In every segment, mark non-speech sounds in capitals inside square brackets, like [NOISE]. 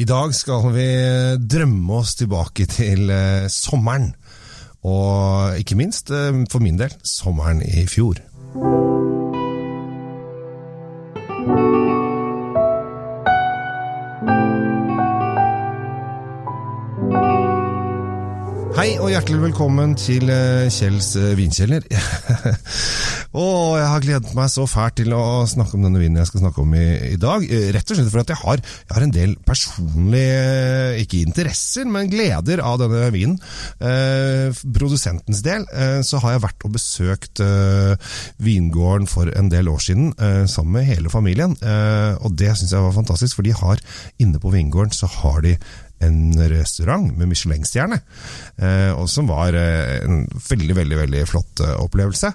I dag skal vi drømme oss tilbake til eh, sommeren. Og ikke minst, eh, for min del, sommeren i fjor. Hei og hjertelig velkommen til eh, Kjells vinkjeller. [LAUGHS] og jeg har gledet meg så fælt til å snakke om denne vinen jeg skal snakke om i, i dag. Eh, Rett og slett fordi jeg har, jeg har en del personlige, ikke interesser, men gleder av denne vinen. Eh, produsentens del eh, så har jeg vært og besøkt eh, vingården for en del år siden eh, sammen med hele familien. Eh, og det syns jeg var fantastisk, for de har inne på vingården så har de en restaurant med Michelin-stjerne, eh, og som var eh, en veldig, veldig veldig flott eh, opplevelse.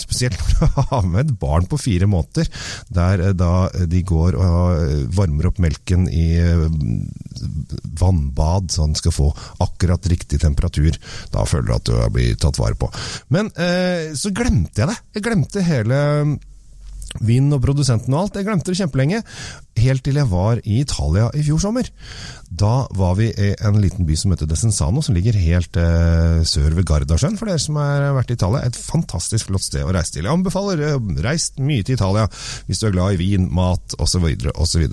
Spesielt når du [LAUGHS] har med et barn på fire måneder, der da de går og varmer opp melken i vannbad, så han skal få akkurat riktig temperatur. Da føler du at du blir tatt vare på. Men så glemte jeg det. Jeg glemte hele Vinen og produsenten og alt. Jeg glemte det kjempelenge. Helt til jeg var i Italia i fjor sommer. Da var vi i en liten by som heter Desenzano, som ligger helt eh, sør ved Gardasjøen, for dere som har vært i Italia. Et fantastisk flott sted å reise til. Jeg anbefaler eh, reist mye til Italia hvis du er glad i vin, mat osv. osv.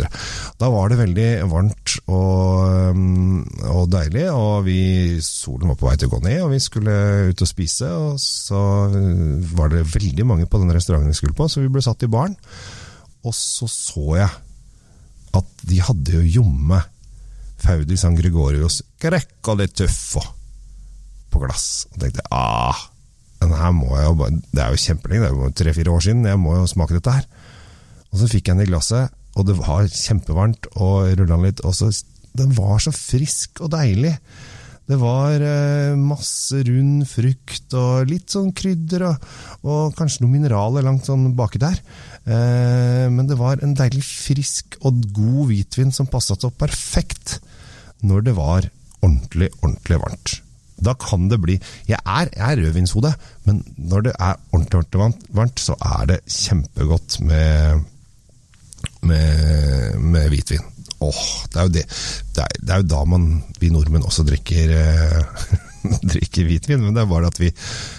Da var det veldig varmt og, um, og deilig, og vi, solen var på vei til å gå ned, og vi skulle ut og spise. Og så var det veldig mange på den restauranten vi skulle på, så vi ble satt i baren. Og så så jeg at de hadde jo jomme Faudi San Gregorios Greco de Tuffo på glass. Og tenkte ah, den her må jeg jo bare Det er jo kjempelenge, det er jo tre-fire år siden, jeg må jo smake dette her. Og så fikk jeg den i glasset, og det var kjempevarmt, og rulla den litt, og så Den var så frisk og deilig. Det var eh, masse rund frukt og litt sånn krydder og, og kanskje noen mineraler langt sånn baki der. Eh, men det var en deilig frisk og god hvitvin som passa så perfekt når det var ordentlig, ordentlig varmt. Da kan det bli Jeg er, jeg er rødvinshode, men når det er ordentlig, ordentlig varmt, så er det kjempegodt med hvitvin. Åh, det er jo det. Det er, det er jo da man, vi nordmenn også drikker, eh, [LAUGHS] drikker hvitvin, men det er bare at vi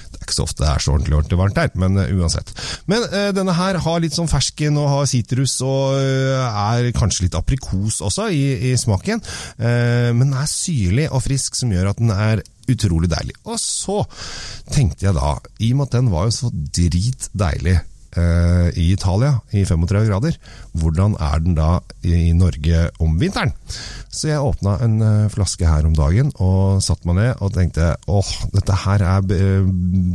det er ikke så ofte det er så ordentlig ordentlig varmt her, men uh, uansett. Men uh, denne her har litt sånn fersken og har sitrus og uh, er kanskje litt aprikos også i, i smaken. Men den er syrlig og frisk, som gjør at den er utrolig deilig. Og så tenkte jeg da, i og med at den var jo så dritdeilig eh, i Italia i 35 grader, hvordan er den da i Norge om vinteren? Så jeg åpna en eh, flaske her om dagen og satte meg ned og tenkte åh, dette her er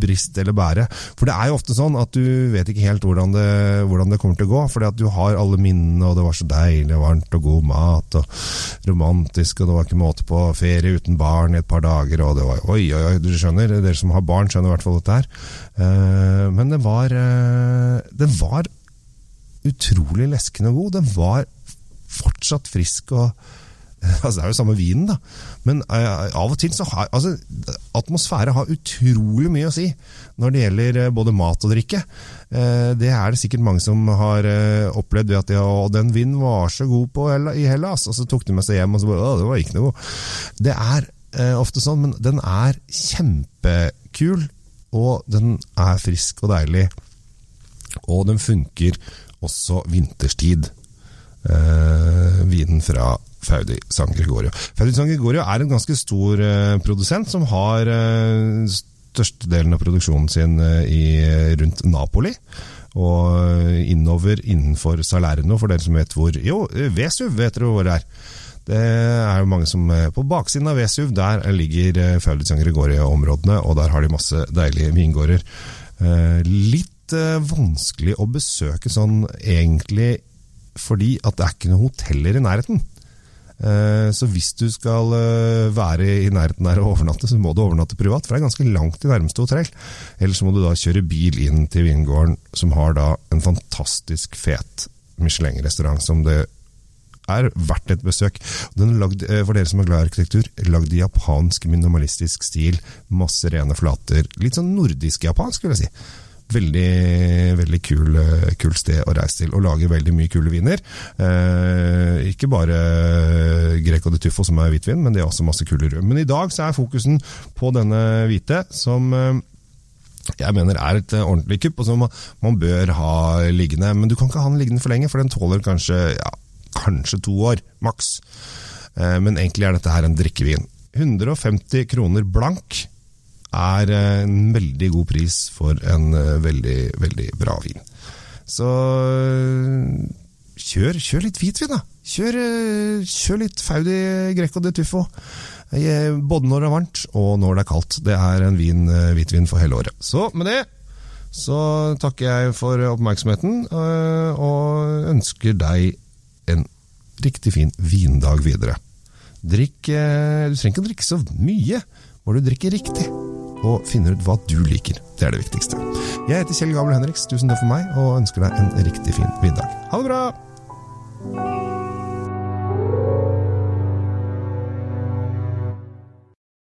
brist eller bære. For det er jo ofte sånn at du vet ikke helt hvordan det, hvordan det kommer til å gå, fordi at du har alle minnene, og det var så deilig og varmt og god mat og romantisk, og det var ikke måte på ferie uten barn i et par dager, og det var oi, oi, oi, du skjønner, dere som har barn skjønner i hvert fall dette her. Eh, Men det var, eh, det var utrolig leskende god. Den var fortsatt frisk og [LAUGHS] Altså, det er jo samme vinen, da. Men eh, av og til så har altså, Atmosfære har utrolig mye å si når det gjelder eh, både mat og drikke. Det er det sikkert mange som har opplevd ved at de, «Å, den vinen var så god på i Hellas, og så tok de med seg hjem og så bare det var ikke noe. Det er ofte sånn, men den er kjempekul, og den er frisk og deilig. Og den funker også vinterstid. Eh, vinen fra Faudi San Gregorio. Faudi San Gregorio er en ganske stor eh, produsent som har eh, størstedelen av produksjonen sin eh, i, rundt Napoli. Og eh, innover innenfor Salerno, for dere som vet hvor Jo, eh, Vesuv vet dere hvor det er. Det er jo mange som eh, På baksiden av Vesuv der ligger eh, Faudi San Gregorio-områdene, og der har de masse deilige vingårder. Eh, Litt eh, vanskelig å besøke sånn egentlig fordi at det er ikke noen hoteller i nærheten. Eh, Så hvis du skal eh, være i nærheten der og overnatte, så må du overnatte privat, for det er ganske langt til nærmeste hotell. Eller så må du da kjøre bil inn til vingården, som har da en fantastisk fet Michelin-restaurant som det er verdt et besøk. Den er lagd, for dere som er glad i arkitektur, lagd i japansk minimalistisk stil. Masse rene flater. Litt sånn nordisk japansk, vil jeg si. Veldig, veldig kul, kul sted å reise til, og lager veldig mye kule viner. Eh, ikke bare Greco de Tuffo, som er hvitvin, men det er også masse kule rød. Men i dag så er fokusen på denne hvite, som eh, jeg mener er et ordentlig kupp, og som man bør ha liggende. Men du kan ikke ha den liggende for lenge, for den tåler kanskje, ja, kanskje to år, maks. Eh, men egentlig er dette her en drikkevin. 150 kroner blank er en veldig god pris for en eh, veldig, veldig bra vin. Så eh, kjør, kjør litt hvitvin, da. Kjør, eh, kjør litt Faudi Greco de Tuffo. Både når det er varmt og når det er kaldt. Det er en vin, hvitvin for hele året. Så med det så takker jeg for oppmerksomheten, og ønsker deg en riktig fin vindag videre. Drikk Du trenger ikke å drikke så mye, bare du drikker riktig og finner ut hva du liker. Det er det viktigste. Jeg heter Kjell Gabel Henriks, tusen takk for meg, og ønsker deg en riktig fin middag. Ha det bra!